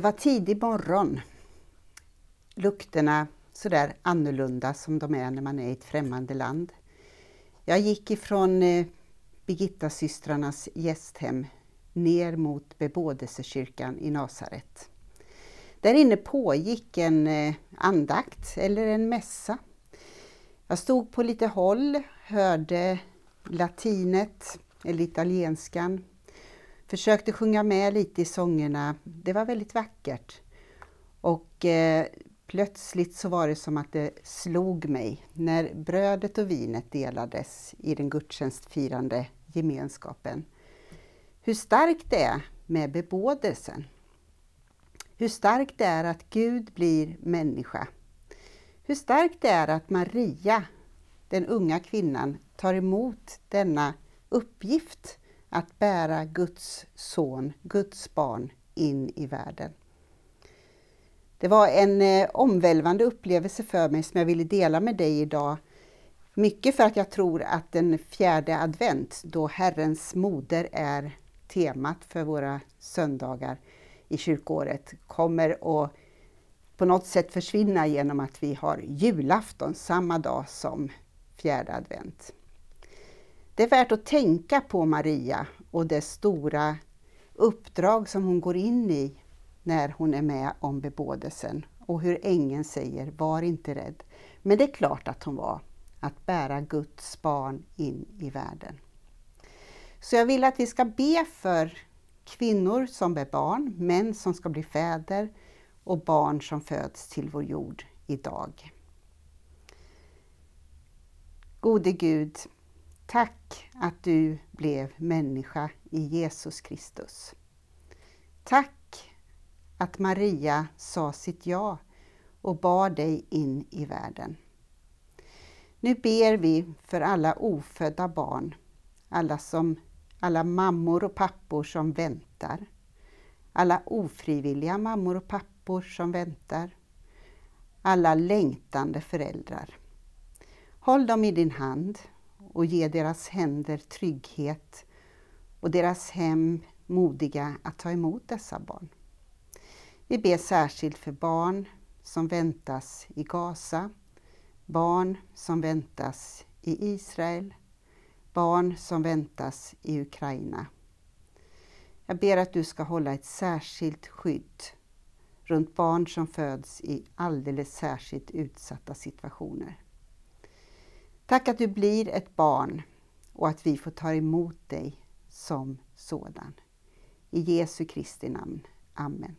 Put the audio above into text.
Det var tidig morgon. Lukterna sådär annorlunda som de är när man är i ett främmande land. Jag gick ifrån eh, Birgittasystrarnas gästhem ner mot bebådelsekyrkan i Nasaret. Där inne pågick en eh, andakt eller en mässa. Jag stod på lite håll, hörde latinet eller italienskan, försökte sjunga med lite i sångerna. Det var väldigt vackert. Och eh, plötsligt så var det som att det slog mig när brödet och vinet delades i den gudstjänstfirande gemenskapen. Hur starkt det är med bebådelsen. Hur starkt det är att Gud blir människa. Hur starkt det är att Maria, den unga kvinnan, tar emot denna uppgift att bära Guds son, Guds barn, in i världen. Det var en eh, omvälvande upplevelse för mig som jag ville dela med dig idag. Mycket för att jag tror att den fjärde advent, då Herrens moder är temat för våra söndagar i kyrkåret, kommer att på något sätt försvinna genom att vi har julafton samma dag som fjärde advent. Det är värt att tänka på Maria och det stora uppdrag som hon går in i när hon är med om bebådelsen och hur ängeln säger var inte rädd. Men det är klart att hon var, att bära Guds barn in i världen. Så jag vill att vi ska be för kvinnor som är barn, män som ska bli fäder och barn som föds till vår jord idag. Gode Gud, tack att du blev människa i Jesus Kristus. Tack att Maria sa sitt ja och bar dig in i världen. Nu ber vi för alla ofödda barn, alla, som, alla mammor och pappor som väntar, alla ofrivilliga mammor och pappor som väntar, alla längtande föräldrar. Håll dem i din hand och ge deras händer trygghet och deras hem modiga att ta emot dessa barn. Vi ber särskilt för barn som väntas i Gaza, barn som väntas i Israel, barn som väntas i Ukraina. Jag ber att du ska hålla ett särskilt skydd runt barn som föds i alldeles särskilt utsatta situationer. Tack att du blir ett barn och att vi får ta emot dig som sådan. I Jesu Kristi namn. Amen.